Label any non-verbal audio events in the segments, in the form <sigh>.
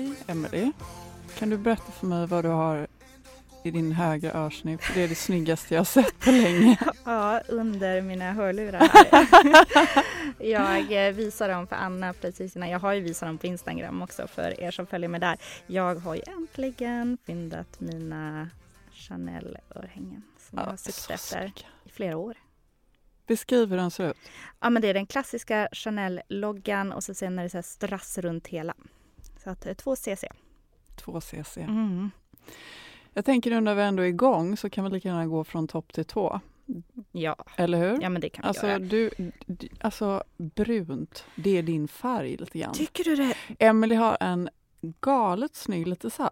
Hej Emelie. Kan du berätta för mig vad du har i din högra örsnitt? Det är det snyggaste jag har sett på länge. <laughs> Ja, under mina hörlurar <laughs> jag eh, visar dem för Anna precis innan. Jag har ju visat dem på Instagram också för er som följer mig där. Jag har ju äntligen fyndat mina Chanel-örhängen som jag har suttit efter i flera år. Beskriv hur den ser ut. Ja, men det är den klassiska Chanel-loggan och så sen är det så strass runt hela. Så att eh, två cc. 2 cc. Mm. Jag tänker nu när vi ändå är igång så kan vi lika gärna gå från topp till tå. Ja. Eller hur? ja, men det kan vi Alltså, göra. du, d- alltså brunt, det är din färg lite grann. Tycker du det? Emily har en galet snygg, lite så här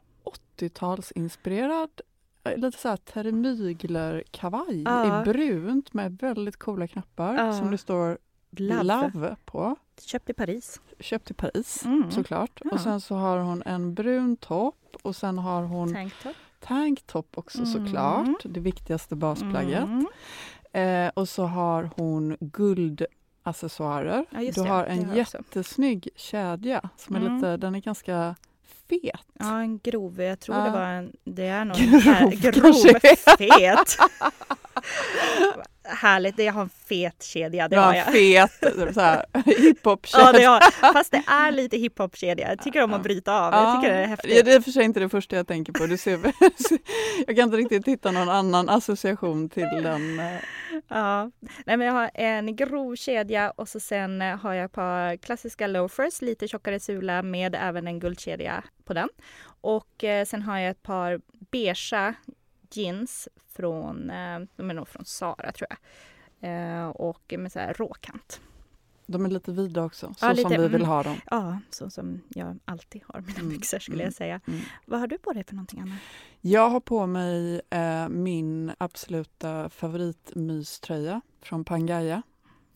80-talsinspirerad eh, lite så här termygler-kavaj Ja. i brunt med väldigt coola knappar Ja. som det står Love. Love på. Köpt i Paris. Köpt i Paris Mm. såklart. Ja. Och sen så har hon en brun topp och sen har hon Tanktop. tanktop också Mm. såklart. Det viktigaste basplagget. Mm. Eh, och så har hon guldaccessoarer. Ja, du har Det en har jättesnygg kedja som är Mm. lite, den är ganska fet. Ja, en grov. Jag tror Ja. det var en... Det är nog <laughs> Grov här, grov fet. <laughs> <laughs> Härligt. Jag har en fet kedja. Det Du har jag. fet så här, <laughs> hiphop Ja, det har, fast det är lite hiphop-kedja. Jag tycker om att bryta av. Jag tycker det är häftigt. Ja, det är för sig inte det första jag tänker på. Du ser, <laughs> jag kan inte riktigt hitta någon annan association till den. eh, Ja. Nej, men jag har en grov kedja och så sen eh, har jag ett par klassiska loafers, lite tjockare sula med även en guldkedja på den. Och eh, sen har jag ett par beigea jeans från, eh, de är nog från Sara tror jag. Eh, och med så här råkant. De är lite vida också, så Ja, lite, som vi vill mm. ha dem. Ja, så som jag alltid har mina Mm, byxor skulle mm, jag säga. mm. Vad har du på dig för någonting Anna? Jag har på mig eh, min absoluta favoritmyströja från Pangaia.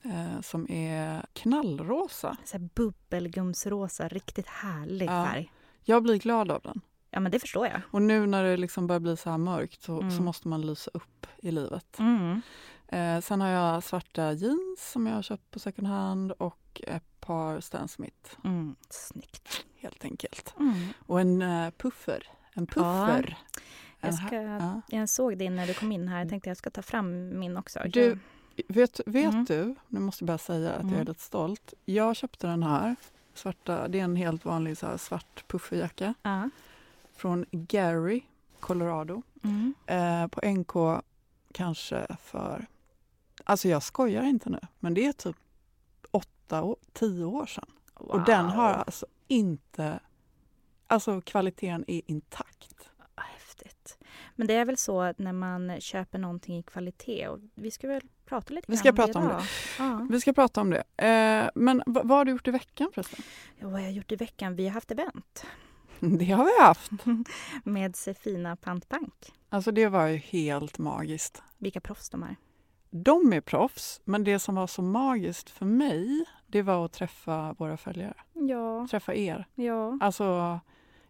Eh, som är knallrosa. Så här bubbelgumsrosa, riktigt härlig Ja. färg. Jag blir glad av den. Ja men det förstår jag. Och nu när det liksom börjar bli så här mörkt så, Mm. så måste man lysa upp i livet. Mm. Eh, sen har jag svarta jeans som jag har köpt på second hand och ett par Stan Smith Mm. Snyggt. helt enkelt. Mm. Och en eh, puffer. En puffer. Jag, En ska, ja. jag såg din när du kom in här. Jag tänkte jag ska ta fram min också. Du, Vet, vet Mm. du, nu måste jag bara säga att jag är Mm. lite stolt. Jag köpte den här, svarta, det är en helt vanlig så här svart pufferjacka Ja. Från Gary, Colorado. Mm. Eh, på NK kanske för, alltså jag skojar inte nu, men det är typ åtta, år, tio år sedan. Och den har alltså inte, alltså kvaliteten är intakt. Ah, Häftigt. Men det är väl så att när man köper någonting i kvalitet och vi ska väl prata lite Vi ska prata om det. Ja. Vi ska prata om det. Eh, men vad, vad har du gjort i veckan förresten? ja, vad har jag gjort i veckan? Vi har haft event. <laughs> Det har vi haft. <laughs> med Sefina Pantbank. Alltså det var ju helt magiskt. Vilka proffs de är. De är proffs, men det som var så magiskt för mig, det var att träffa våra följare. Ja, Träffa er. ja. Alltså,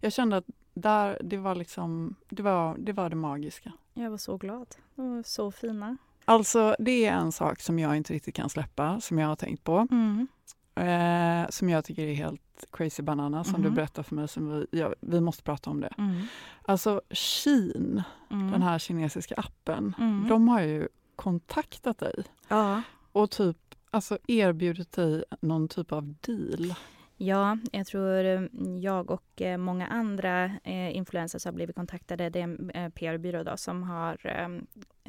jag kände att där, det var liksom, det var det, var det magiska. Jag var så glad. De var så fina. Alltså, det är en sak som jag inte riktigt kan släppa, som jag har tänkt på. Mm. Eh, som jag tycker är helt crazy banana, som du Mhm. berättade för mig. Som vi, ja, vi måste prata om det. Mm. Alltså, Shein, Mm. den här kinesiska appen, Mm. de har ju kontaktat dig Ja. och typ alltså erbjudit dig någon typ av deal. Ja, jag tror eh, jag och eh, många andra eh, influencers har blivit kontaktade. Det är en eh, PR-byrå då, som har, eh,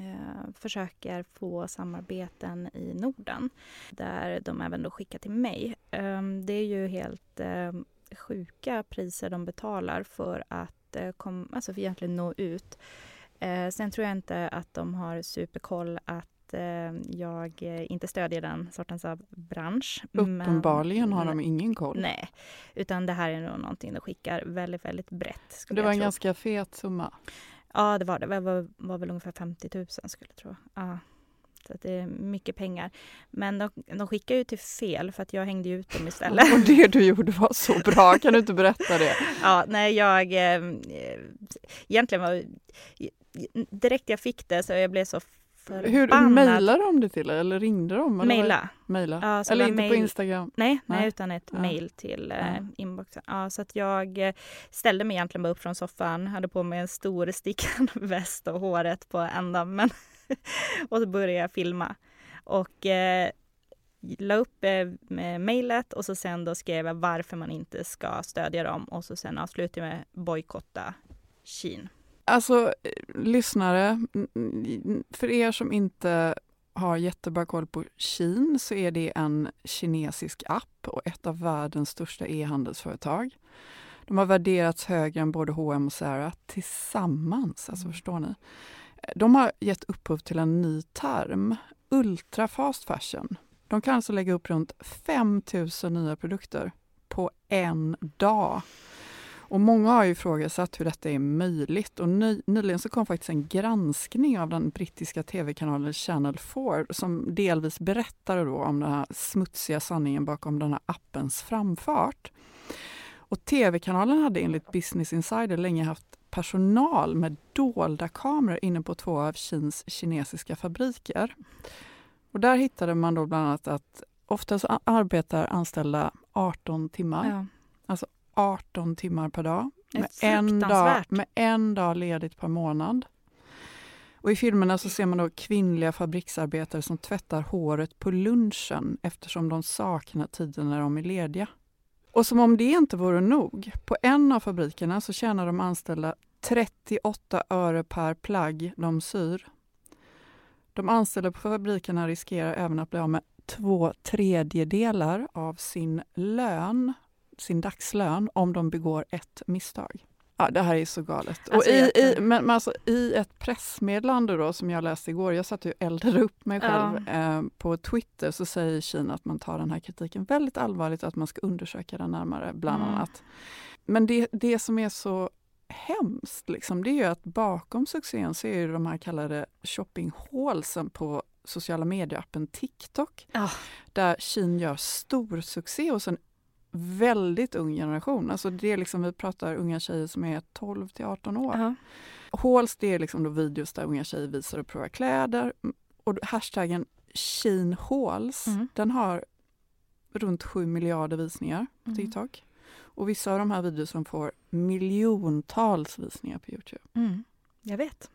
eh, försöker få samarbeten i Norden där de även då skickar till mig. Eh, det är ju helt eh, sjuka priser de betalar för att eh, kom, alltså för egentligen nå ut. Eh, sen tror jag inte att de har superkoll att eh, jag eh, inte stödjer den sortens av bransch. Men- Uppenbarligen har de ingen koll. Nej, utan det här är nog någonting de skickar väldigt, väldigt brett. Det var en tro. ganska fet summa. Ja, det var det. Det var, var väl ungefär 50 000 skulle jag tro. Ja. Så att det är mycket pengar. Men de, de skickar ju till fel för att jag hängde ut dem istället. <laughs> Och det du gjorde var så bra, kan du inte berätta det? <laughs> Ja, nej, jag... Eh, egentligen var... Direkt jag fick det så jag blev så förbannad. Hur mejlade de det till eller ringde de? eller. Mejla. Ja, eller inte var på. Instagram? Nej, nej, Nej. utan ett Ja. mejl till eh, Ja. inboxen. Ja, så att jag eh, ställde mig egentligen bara upp från soffan, hade på mig en stor stickad <laughs> väst och håret på ändan. <laughs> och så började jag filma. Och eh, la upp eh, mejlet och så sen då skrev jag varför man inte ska stödja dem och så sen avslutade jag med bojkotta Shein. Alltså, eh, lyssnare, mm, mm, för er som inte har jättebra koll på Shein så är det en kinesisk app och ett av världens största e-handelsföretag. De har värderats högre än både H&M och Zara tillsammans, alltså förstår ni? De har gett upphov till en ny term, ultra fast fashion. De kan alltså lägga upp runt 5 000 nya produkter på en dag. Och många har ju ifrågasatt hur detta är möjligt och ny, nyligen så kom faktiskt en granskning av den brittiska tv-kanalen Channel 4 som delvis berättade då om den här smutsiga sanningen bakom den här appens framfart. Och tv-kanalen hade enligt Business Insider länge haft personal med dolda kameror inne på två av Kins kinesiska fabriker. Och där hittade man då bland annat att oftast arbetar anställda 18 timmar. Ja. 18 timmar per dag. Med en, dag, med en dag ledigt per månad. Och I filmerna så ser man då kvinnliga fabriksarbetare som tvättar håret på lunchen eftersom de saknar tiden när de är lediga. Och som om det inte vore nog, på en av fabrikerna så tjänar de anställda 38 öre per plagg de syr. De anställda på fabrikerna riskerar även att bli av med två tredjedelar av sin lön sin dagslön om de begår ett misstag. Ja, det här är så galet. Alltså, och i, i, men, men alltså, I ett pressmeddelande då, som jag läste igår, jag satt och eldade upp mig själv eh, på Twitter, så säger Kina att man tar den här kritiken väldigt allvarligt och att man ska undersöka den närmare, bland Mm. annat. Men det, det som är så hemskt, liksom, det är ju att bakom succén så är ju de här kallade shoppinghålsen på sociala medieappen TikTok, Ja. där Kina gör stor succé hos en väldigt ung generation. Alltså det är liksom, vi pratar unga tjejer som är 12 till 18 år. Ja. Hauls det är liksom då videos där unga tjejer visar och provar kläder. Och hashtaggen Shein Hauls, Mm. den har runt 7 miljarder visningar på Mm. TikTok. Och vissa av de här videorna får miljontals visningar på Youtube. Mm. Jag vet.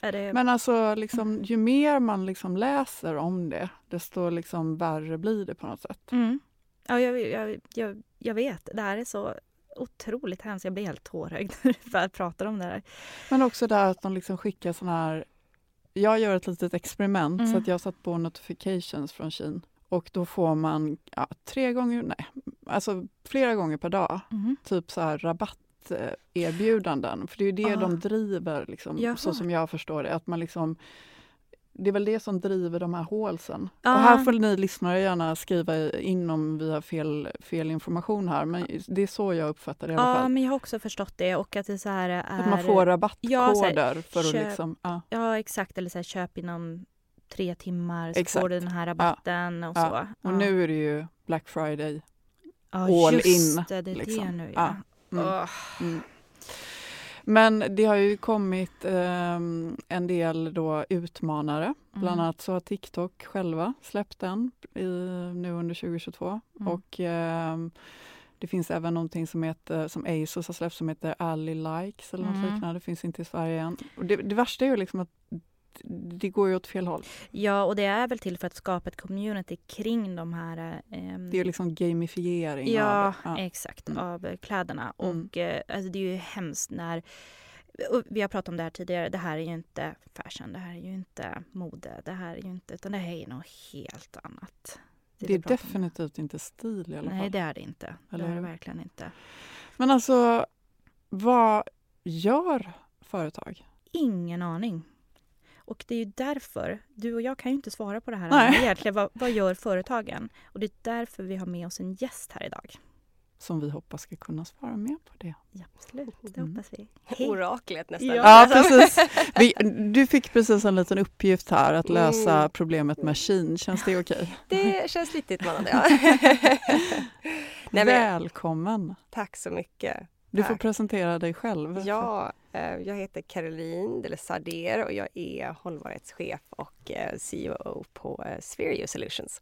Det... Men alltså, liksom, ju mer man liksom läser om det, desto liksom värre blir det på något sätt. Mm. Ja, jag, jag, jag, jag vet. Det här är så otroligt hemskt. Jag blir helt tårögd för att prata om det här. Men också där att de liksom skickar såna här... Jag gör ett litet experiment Mm. så att jag satt på notifications från Shein. Och då får man ja, tre gånger, nej, alltså flera gånger per dag, Mm. typ så här rabatterbjudanden. För det är ju det Ah. de driver, liksom, så som jag förstår det. Att man liksom, det är väl det som driver de här hålsen. Ja. Och här får ni lyssnare gärna skriva in om vi har fel, fel information här. Men det är så jag uppfattar det i alla Ja, fall. men jag har också förstått det och att det så här är... Att man får rabattkoder Ja, här, för att köp- liksom... Ja. Ja, exakt. Eller så här, köp inom tre timmar så Exakt. får du den här rabatten och Ja. så. Och ja. nu är det ju Black Friday. ja, all just in, Det, det är liksom. nu Ja. ja. Mm. Åh. Mm. Men det har ju kommit ehm, en del då utmanare. Bland Mm. annat så har TikTok själva släppt den i, nu under 2022. Mm. Och ehm, det finns även någonting som heter, som Asus har släppt som heter Ally Likes eller något Mm. liknande. Det finns inte i Sverige än. Och det, det värsta är ju liksom att det går ju åt fel håll. Ja, och det är väl till för att skapa ett community kring de här... ehm, Det är liksom gamifiering ja, av det. Ja. exakt, Mm. av kläderna. Mm. Och eh, alltså, det är ju hemskt när... Vi har pratat om det här tidigare, det här är ju inte fashion, det här är ju inte mode, det här är ju inte, utan det här är något helt annat. Det vi är om. definitivt inte stil i alla Nej, fall. det är det inte. Eller det är det verkligen inte. Men alltså, vad gör företag? Ingen aning. Och det är ju därför, du och jag kan ju inte svara på det här Nej. Egentligen. Vad, vad gör företagen? Och det är därför vi har med oss en gäst här idag. som vi hoppas ska kunna svara mer på det. Ja, absolut, det Mm. hoppas vi. <laughs> Hej. Oraklet nästan. Ja. Ja, precis. Vi, du fick precis en liten uppgift här att lösa Mm. problemet med Shein. Känns det okej? Det känns lite utmanande. Ja. <laughs> Nej, men, Välkommen! tack så mycket. Du får Tack. presentera dig själv. Ja, jag heter Caroline de Sardier och jag är hållbarhetschef och eh, CEO på eh, Spherio Solutions.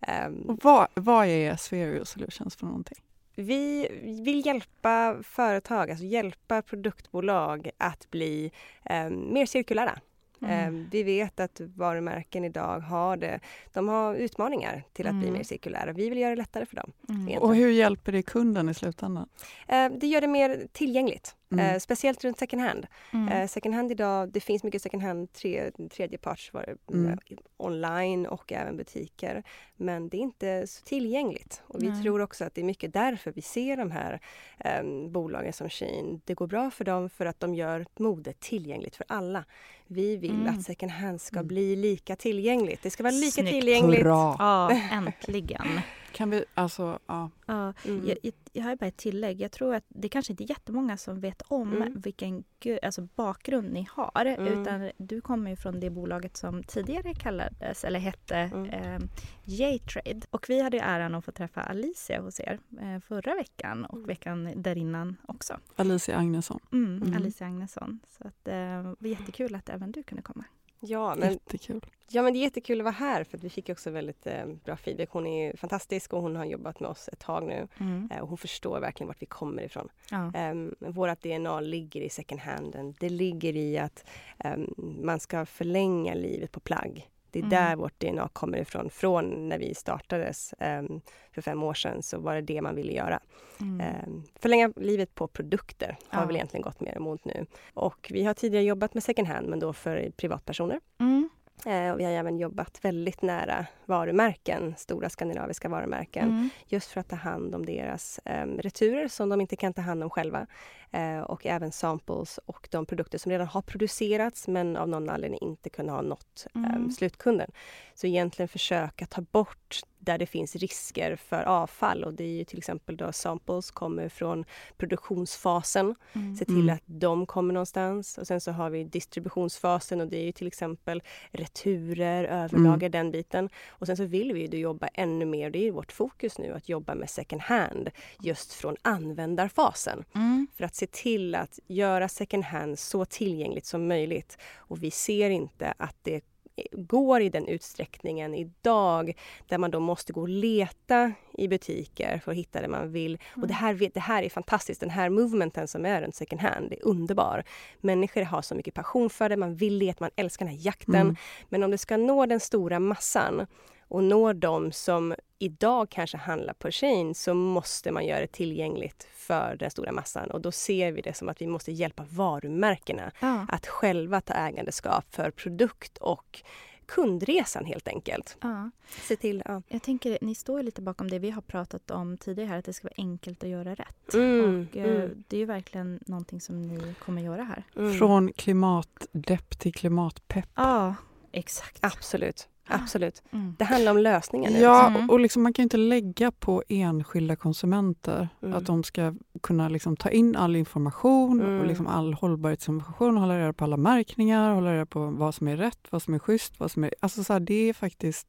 Ehm, Och vad, vad är Spherio Solutions för någonting? Vi vill hjälpa företag, alltså hjälpa produktbolag att bli eh, mer cirkulära. Mm. Eh, vi vet att varumärken idag har det, de har utmaningar till att bli Mm. mer cirkulära. Vi vill göra det lättare för dem. Mm. Och hur hjälper det kunden i slutändan? Eh, det gör det mer tillgängligt, Mm. eh, speciellt runt second hand. Mm. Eh, second hand idag, det finns mycket second hand tre, tredjepartsvaror Mm. eh, online och även butiker. Men det är inte så tillgängligt. Och vi Nej. tror också att det är mycket därför vi ser de här eh, bolagen som Shein. Det går bra för dem för att de gör mode tillgängligt för alla. Vi vill Mm. att second hand ska Mm. bli lika tillgängligt. Det ska vara lika Snyggt. tillgängligt. Bra! Ja, äntligen. Kan vi, alltså, ja. Ja, Mm. jag, jag, har bara ett tillägg. Jag tror att det kanske inte är jättemånga som vet om Mm. vilken alltså bakgrund ni har. Mm. Utan du kommer ju från det bolaget som tidigare kallades, eller hette, eh, J-Trade. Och vi hade ju äran att få träffa Alicia hos er eh, förra veckan och Mm. veckan därinnan också. Alicia Agnesson. Mm. Alicia Agnesson. Så att, eh, det var jättekul att även du kunde komma. Ja, men Jättekul. Ja men det är jättekul att vara här för vi fick också väldigt eh, bra feedback. Hon är fantastisk och hon har jobbat med oss ett tag nu. Mm. Eh, och hon förstår verkligen vart vi kommer ifrån. Ja. Um, vårt DNA ligger i second handen. Det ligger i att ehm, man ska förlänga livet på plagg. Det är Mm. där vårt DNA kommer ifrån. Från när vi startades ehm, för fem år sedan så var det det man ville göra. Mm. Ehm, förlänga livet på produkter har Ja. väl egentligen gått mer emot nu. Och vi har tidigare jobbat med second hand men då för privatpersoner. Mm. Eh, och vi har även jobbat väldigt nära varumärken, stora skandinaviska varumärken, Mm. just för att ta hand om deras eh, returer som de inte kan ta hand om själva. Eh, och även samples och de produkter som redan har producerats men av någon anledning inte kunde ha nått eh, Mm. slutkunden. Så egentligen försöka ta bort där det finns risker för avfall och det är ju till exempel då samples kommer från produktionsfasen Mm. se till Mm. att de kommer någonstans. Och sen så har vi distributionsfasen och det är ju till exempel returer, överlager, den biten. Och sen så vill vi ju då jobba ännu mer, och det är ju vårt fokus nu, att jobba med second hand just från användarfasen. Mm. För att se till att göra second hand så tillgängligt som möjligt. Och vi ser inte att det går i den utsträckningen idag där man då måste gå och leta i butiker för att hitta det man vill. Och det här, vet- det här är fantastiskt, den här movementen som är runt second hand är underbar. Människor har så mycket passion för det, man vill leta, man älskar den här jakten. Mm. Men om det ska nå den stora massan och nå de som idag kanske handlar på Shein så måste man göra det tillgängligt för den stora massan och då ser vi det som att vi måste hjälpa varumärkena Ja. att själva ta ägandeskap för produkt och kundresan helt enkelt. Ja. Se till, ja. Jag tänker, ni står lite bakom det vi har pratat om tidigare här, att det ska vara enkelt att göra rätt. Mm, och eh, mm. det är ju verkligen någonting som ni kommer göra här. Mm. Från klimatdepp till klimatpepp. Ja, Exakt. Absolut. Absolut. Mm. Det handlar om lösningen. nu. Ja, Mm. och liksom man kan ju inte lägga på enskilda konsumenter Mm. att de ska kunna liksom ta in all information Mm. och liksom all hållbarhetsinformation, hålla reda på alla märkningar, hålla reda på vad som är rätt, vad som är schysst, vad som är... Alltså så här, det är faktiskt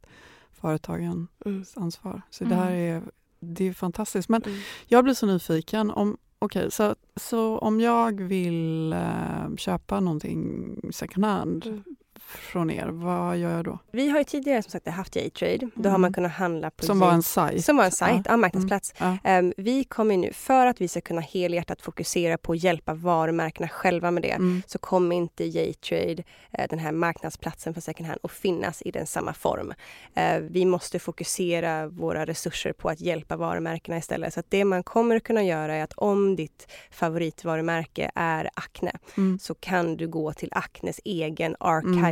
företagens Mm. ansvar. Så det här är, det är fantastiskt. Men Mm. jag blir så nyfiken. om Okej, så, så om jag vill eh, köpa någonting second hand Mm. Från er, vad gör jag då? Vi har ju tidigare som sagt haft J-trade. Då har Mm. man kunnat handla på Som var en sajt? Som var en sajt, Ja. ja, marknadsplats. Ja. Ehm, vi kommer nu, för att vi ska kunna helhjärtat fokusera på att hjälpa varumärkena själva med det, Mm. så kommer inte J-trade, eh, den här marknadsplatsen för second hand, att finnas i den samma form. Eh, vi måste fokusera våra resurser på att hjälpa varumärkena istället. Så att det man kommer att kunna göra är att om ditt favoritvarumärke är Acne, Mm. så kan du gå till Acnes egen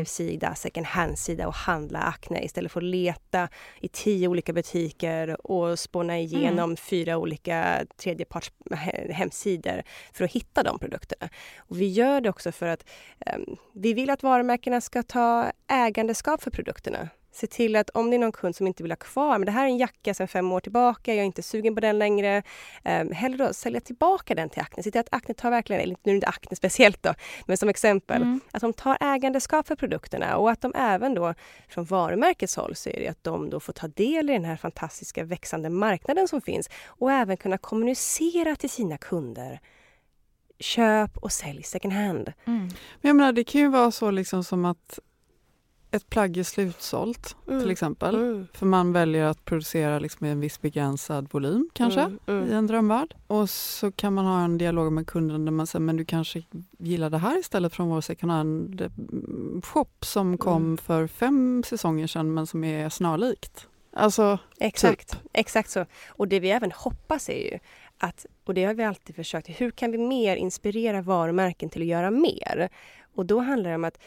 archive-sida, second hand-sida och handla Acne istället för att leta i tio olika butiker och spåna igenom fyra olika tredjeparts he- hemsidor för att hitta de produkterna. Och vi gör det också för att em, vi vill att varumärkena ska ta ägandeskap för produkterna. Se till att om det är någon kund som inte vill ha kvar, men det här är en jacka sedan fem år tillbaka, jag är inte sugen på den längre. Um, hellre då sälja tillbaka den till Acne. Se till att Acne tar verkligen, eller nu är det inte Acne speciellt då, men som exempel, Mm. att de tar ägandeskap för produkterna och att de även då från varumärkets håll så är det att de då får ta del i den här fantastiska växande marknaden som finns och även kunna kommunicera till sina kunder. Köp och sälj second hand. Mm. Men jag menar, det kan ju vara så liksom som att ett plagg är slutsålt Mm. till exempel. Mm. För man väljer att producera liksom i en viss begränsad volym kanske Mm, mm. i en drömvärld. Och så kan man ha en dialog med kunden där man säger men du kanske gillar det här istället från vår second hand mm, shop som kom Mm. för fem säsonger sedan men som är snarlikt. Alltså, Exakt, exakt så. Och det vi även hoppas är ju att, och det har vi alltid försökt, hur kan vi mer inspirera varumärken till att göra mer? Och då handlar det om att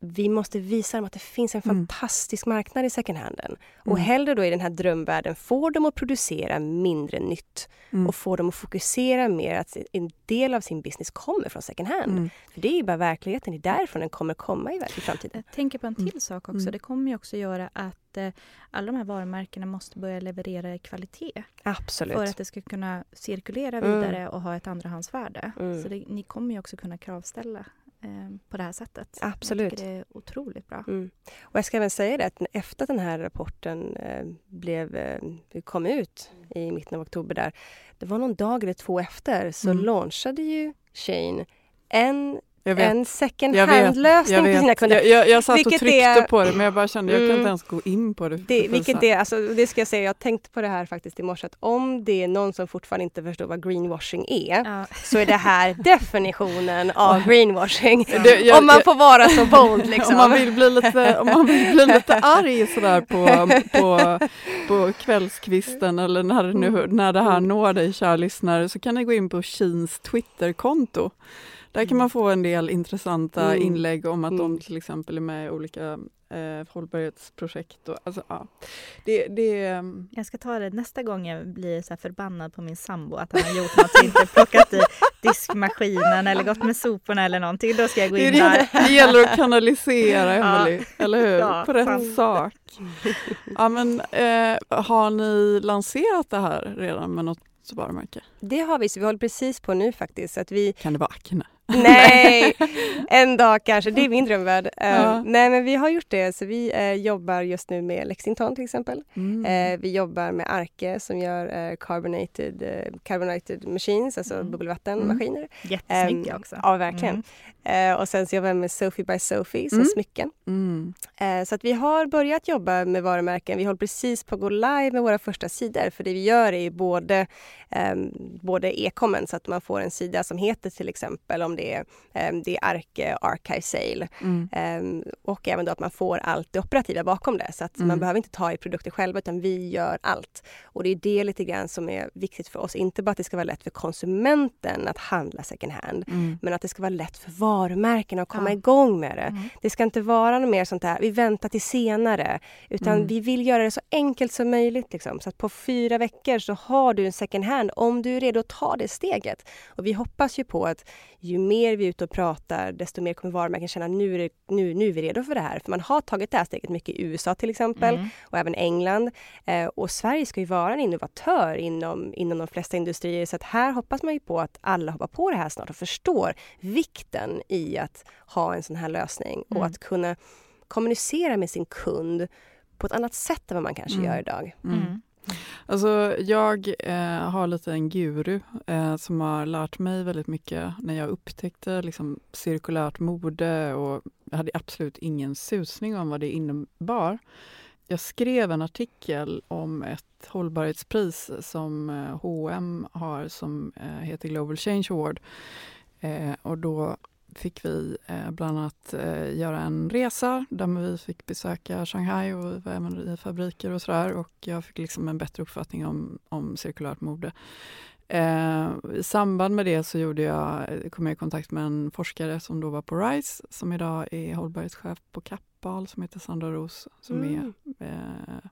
vi måste visa dem att det finns en Mm. fantastisk marknad i second handen. Och Mm. hellre då i den här drömvärlden får dem att producera mindre nytt mm, och få dem att fokusera mer att en del av sin business kommer från second hand. mm, För det är ju bara verkligheten, det är därifrån den kommer komma i, i framtiden. Jag tänker på en till Mm. sak också. Mm. Det kommer ju också göra att eh, alla de här varumärkena måste börja leverera i kvalitet Absolut. för att det ska kunna cirkulera Mm. vidare och ha ett andrahandsvärde. Mm. Så det, ni kommer ju också kunna kravställa på det här sättet. Absolut. Jag det är otroligt bra. Mm. Och jag ska även säga det att efter att den här rapporten eh, blev, eh, kom ut i mitten av oktober där, det var någon dag eller två efter så Mm. launchade ju Shane en. En second Jag vet, hand-lösning jag, till sina kunder. Jag, jag, jag satt och Vilket tryckte är- på det men jag bara kände jag kan Mm. inte ens gå in på det. Det, vilket är, alltså, det ska jag säga, jag tänkte på det här faktiskt i morse, att om det är någon som fortfarande inte förstår vad greenwashing är, Ja. så är det här <laughs> definitionen av greenwashing. Det- jag- om man får vara så <laughs> bold liksom. Om man vill bli lite, om man vill bli lite arg sådär på, på, på kvällskvisten eller när det, nu, när det här når dig kära lyssnare så kan ni gå in på Kins Twitterkonto. Där kan man få en del intressanta Mm. inlägg om att de Mm. till exempel är med i olika eh, hållbarhetsprojekt. Och, alltså, ja. det, det, Jag ska ta det nästa gång jag blir så här förbannad på min sambo att han har gjort något och inte plockat i diskmaskinen eller gått med soporna eller någonting. Då ska jag gå det, in är där. det, det gäller att kanalisera <laughs> Emelie, eller hur? Ja, på rätt sant. sak. Ja, men, eh, har ni lanserat det här redan med något varumärke? Det har vi, så vi håller precis på nu faktiskt. Så att vi, Kan det vara Acne? <laughs> nej, en dag kanske, det är min drömvärld. Eh, Ja. nej men vi har gjort det, så vi eh, jobbar just nu med Lexington till exempel. Mm. Eh, vi jobbar med Arke som gör eh, carbonated, eh, carbonated machines, alltså Mm. bubbelvattenmaskiner. Jättesnygga Ehm, också. Ja, verkligen. Mm. Eh, och sen så jobbar jag med Sophie by Sophie som Mm. smycken. Mm. Så att vi har börjat jobba med varumärken. Vi håller precis på att gå live med våra första sidor. För det vi gör är ju både, ehm, både e-commen, så att man får en sida som heter till exempel om det är, ehm, det är Arke Archive Sale. Mm. Ehm, och även då att man får allt det operativa bakom det. Så att Mm. man behöver inte ta i produkter själva utan vi gör allt. Och det är det lite grann som är viktigt för oss. Inte bara att det ska vara lätt för konsumenten att handla second hand. Mm. Men att det ska vara lätt för varumärkena att komma Ja. igång med det. Mm. Det ska inte vara något mer sånt där, vi väntar till senare. Utan Mm. vi vill göra det så enkelt som möjligt. Liksom. Så att på fyra veckor så har du en second hand om du är redo att ta det steget. Och vi hoppas ju på att ju mer vi är ute och pratar, desto mer kommer varumärken känna nu nu, nu är vi redo för det här. För man har tagit det här steget mycket i USA till exempel Mm. och även England. Eh, och Sverige ska ju vara en innovatör inom, inom de flesta industrier. Så att här hoppas man ju på att alla hoppar på det här snart och förstår vikten i att ha en sån här lösning och Mm. att kunna kommunicera med sin kund på ett annat sätt än vad man kanske Mm. gör idag. Mm. Alltså, jag eh, har lite en guru eh, som har lärt mig väldigt mycket när jag upptäckte liksom, cirkulärt mode och jag hade absolut ingen susning om vad det innebar. Jag skrev en artikel om ett hållbarhetspris som H&M har som eh, heter Global Change Award. Eh, och då fick vi eh, bland annat eh, göra en resa där vi fick besöka Shanghai och vi var även i fabriker och sådär och jag fick liksom en bättre uppfattning om, om cirkulärt mode. Eh, I samband med det så gjorde jag, kom jag i kontakt med en forskare som då var på RISE som idag är hållbarhetschef på Kappahl som heter Sandra Ros som Mm. är eh,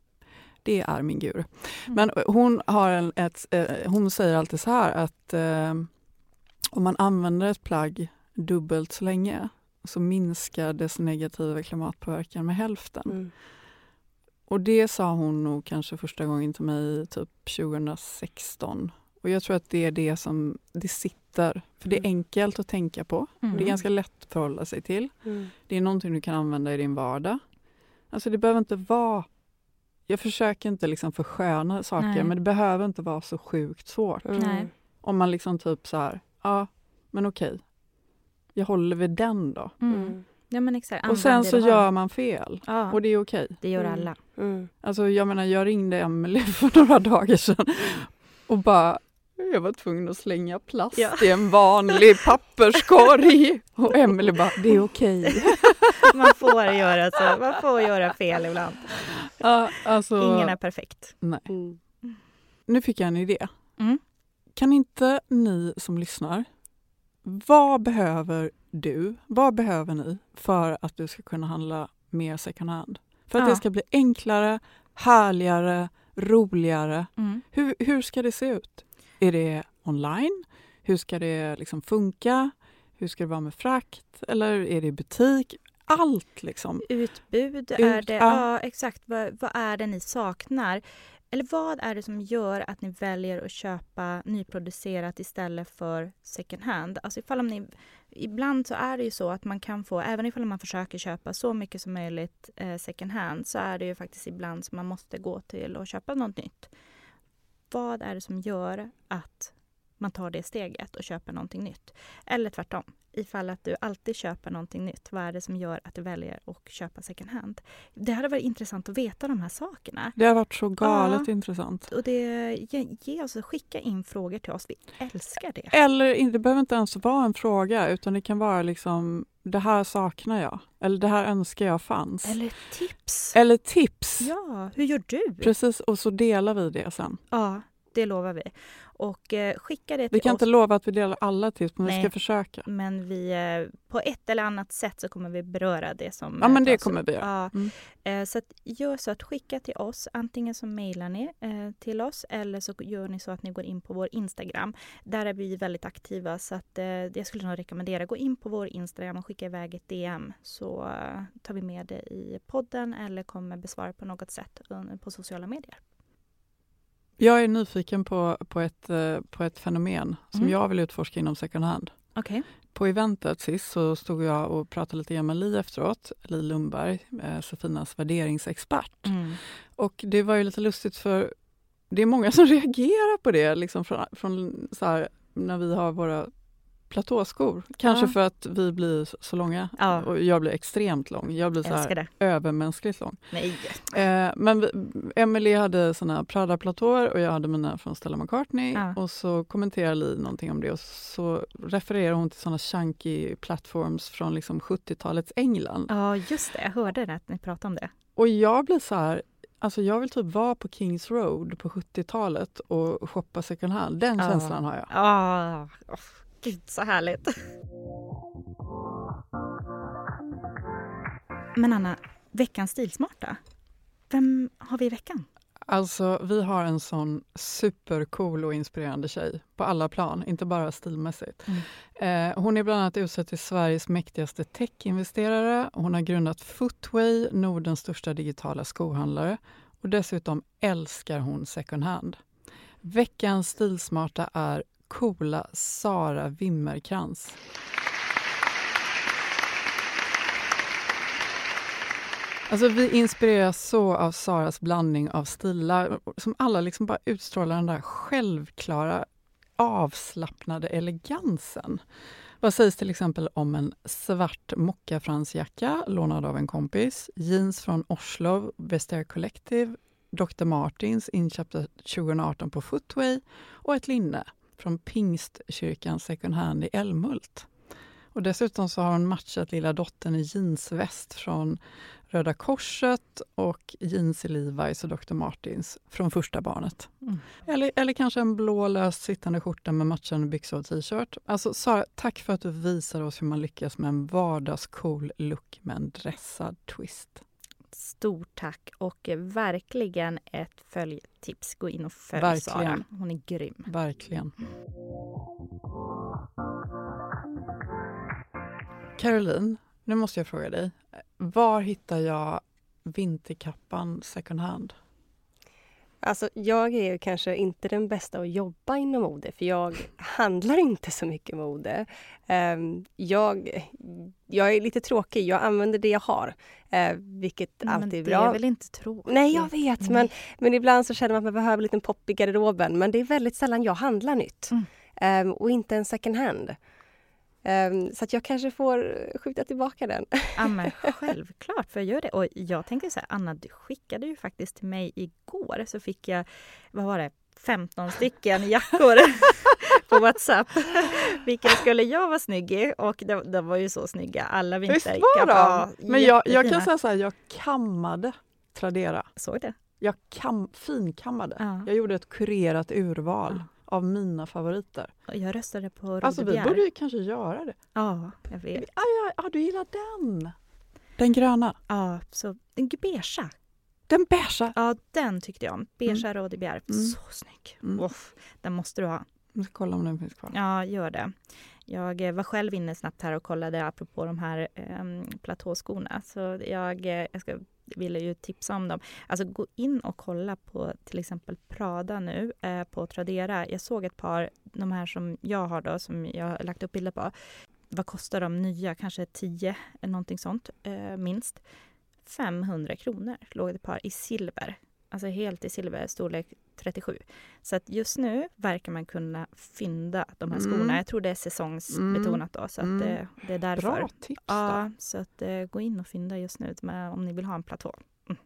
det är min guru. Men hon, har en, ett, eh, hon säger alltid så här att om man använder ett plagg dubbelt så länge så minskar dess negativa klimatpåverkan med hälften. Mm. Och det sa hon nog kanske första gången till mig typ 2016. Och jag tror att det är det som det sitter. För det är Mm. enkelt att tänka på. Mm. Det är ganska lätt att förhålla sig till. Mm. Det är någonting du kan använda i din vardag. Alltså det behöver inte vara... Jag försöker inte liksom försköna saker Nej. men det behöver inte vara så sjukt svårt. Mm. Om man liksom typ så här, ja men okej. Jag håller vid den då. Mm. Mm. Ja men exakt. Och sen så gör man fel. Ja, Och det är okej. det gör Mm. alla. Mm. Alltså jag menar, jag ringde Emelie <laughs> för några dagar sedan och bara jag var tvungen att slänga plast Ja. i en vanlig <laughs> papperskorg. Och Emelie bara, det är okej. <laughs> Man får göra så. Man får göra fel ibland. Ja, alltså, Ingen är perfekt. nej. Mm. Nu fick jag en idé. Mm. Kan inte ni som lyssnar, vad behöver du, vad behöver ni för att du ska kunna handla mer second hand? För att Ja. det ska bli enklare, härligare, roligare. Mm. Hur, hur ska det se ut? Är det online? Hur ska det liksom funka? Hur ska det vara med frakt? Eller är det butik? Allt liksom. Utbud är Ut- det. ja. Ja, exakt. Vad, vad är det ni saknar? Eller vad är det som gör att ni väljer att köpa nyproducerat istället för second hand? Alltså ifall om ni, ibland så är det ju så att man kan få, även ifall man försöker köpa så mycket som möjligt eh, second hand, så är det ju faktiskt ibland som man måste gå till och köpa något nytt. Vad är det som gör att man tar det steget och köper någonting nytt? Eller tvärtom, ifall att du alltid köper någonting nytt, vad är det som gör att du väljer att köpa second hand? Det hade varit intressant att veta de här sakerna. Det har varit så galet intressant. Och det, ge, ge oss, skicka in frågor till oss. Vi älskar det. Eller det behöver inte ens vara en fråga utan det kan vara liksom det här saknar jag. Eller det här önskar jag fanns. Eller tips. Eller tips. Ja, hur gör du? Precis, och så delar vi det sen. Ja, det lovar vi. Och eh, skicka det Vi till kan oss. inte lova att vi delar alla tips men vi Nej. ska försöka. Men vi, eh, på ett eller annat sätt så kommer vi beröra det som... Ja men det kommer vi göra. Ja, Mm. eh, så att gör så att skicka till oss. Antingen så mejlar ni eh, till oss eller så gör ni så att ni går in på vår Instagram. Där är vi väldigt aktiva så att eh, jag skulle nog rekommendera gå in på vår Instagram och skicka iväg ett DM så tar vi med det i podden eller kommer besvara på något sätt på sociala medier. Jag är nyfiken på, på, ett, eh, på ett fenomen som Mm. jag vill utforska inom second hand. Okej. På eventet sist så stod jag och pratade lite grann med Li efteråt, Li Lundberg, eh, Sofinas värderingsexpert. Mm. Och det var ju lite lustigt för det är många som <laughs> reagerar på det liksom från, från så här, när vi har våra platåskor. Kanske Ja. för att vi blir så, långa Ja. och jag blir extremt lång. Jag blir så här övermänskligt lång. Nej. Eh, men vi, Emily hade såna Prada-platåer och jag hade mina från Stella McCartney. Ja. Och så kommenterar Li någonting om det och så refererar hon till såna chunky platforms från liksom 70-talets England. Ja, just det. Jag hörde att ni pratade om det. Och jag blir så här, alltså jag vill typ vara på Kings Road på 70-talet och shoppa second hand. Den Ja. känslan har jag. Oh, gud så härligt. Men Anna, veckans stilsmarta. Vem har vi i veckan? Alltså, vi har en sån supercool och inspirerande tjej på alla plan, inte bara stilmässigt. Mm. Eh, hon är bland annat utsedd till Sveriges mäktigaste techinvesterare. Hon har grundat Footway, Nordens största digitala skohandlare. Och dessutom älskar hon second hand. Veckans stilsmarta är coola Sara Wimmerkrans. Alltså vi inspireras så av Saras blandning av stilar som alla liksom bara utstrålar den där självklara avslappnade elegansen. Vad sägs till exempel om en svart mockafransjacka lånad av en kompis, jeans från Oslo, Vestiaire Collective, Dr. Martins inköpta 2018 på Footway och ett linne från Pingstkyrkan second hand i Älmhult. Och dessutom så har hon matchat lilla dottern i jeansväst från Röda Korset och jeans i Levi's och Dr. Martins från första barnet. Mm. Eller, eller kanske en blå löst sittande skjorta med matchande byxor och t-shirt. Alltså Sara, tack för att du visar oss hur man lyckas med en vardagscool look med en dressad twist. Stort tack och verkligen ett följtips. Gå in och följ verkligen. Sara. Hon är grym. Verkligen. Caroline, nu måste jag fråga dig. Var hittar jag vinterkappan second hand? Alltså, jag är kanske inte den bästa att jobba inom mode, för jag <laughs> handlar inte så mycket mode. Um, jag, jag är lite tråkig, jag använder det jag har, uh, vilket men alltid är bra. det är väl inte tråkigt? Nej, jag vet, men, men ibland så känner man att man behöver en liten pop i garderoben, men det är väldigt sällan jag handlar nytt. Mm. Um, och inte en second hand. Um, så att jag kanske får skjuta tillbaka den. Ja men <laughs> självklart, för jag gör det. Och jag tänkte så här, Anna du skickade ju faktiskt till mig igår så fick jag, vad var det, 15 stycken jackor <laughs> på Whatsapp. Vilka skulle jag vara snygg i? Och de, de var ju så snygga, alla vinterjackor. Ja, Men jag, jag kan säga så här, jag kammade Tradera. Såg det? Jag kam, finkammade. Ja. Jag gjorde ett kurerat urval. Ja av mina favoriter. Jag röstade på Rode Alltså vi borde ju kanske göra det. Ja, jag vet. Ja, ja, ja, du gillar den! Den gröna? Ja, så den beigea. Den beigea? Ja, den tyckte jag om. Beigea mm. Rode mm. Så snygg! Mm. Off, den måste du ha. Jag ska kolla om den finns kvar. Ja, gör det. Jag eh, var själv inne snabbt här och kollade apropå de här eh, platåskorna. Så jag, eh, jag ska ville ju tipsa om dem. Alltså gå in och kolla på till exempel Prada nu eh, på Tradera. Jag såg ett par, de här som jag har då, som jag har lagt upp bilder på. Vad kostar de nya? Kanske 10 någonting sånt, eh, minst. 500 kronor låg det ett par i silver. Alltså helt i silver, storlek 37. Så att just nu verkar man kunna fynda de här skorna. Mm. Jag tror det är säsongsbetonat då, så att mm. det, det, är därför. Bra tips! Ja, så att uh, gå in och fynda just nu med, om ni vill ha en platå. Mm.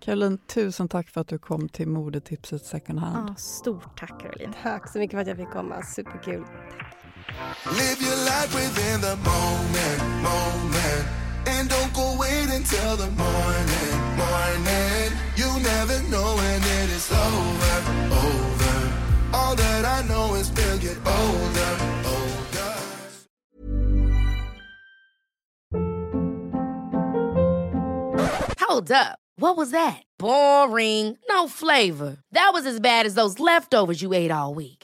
Caroline, tusen tack för att du kom till modetipset second hand. Ja, stort tack Caroline. Tack så mycket för att jag fick komma, superkul. Live your life within the moment, moment. And don't go wait until the morning. You never know when it is over, over. All that I know is we'll get older, older. Hold up. What was that? Boring. No flavor. That was as bad as those leftovers you ate all week.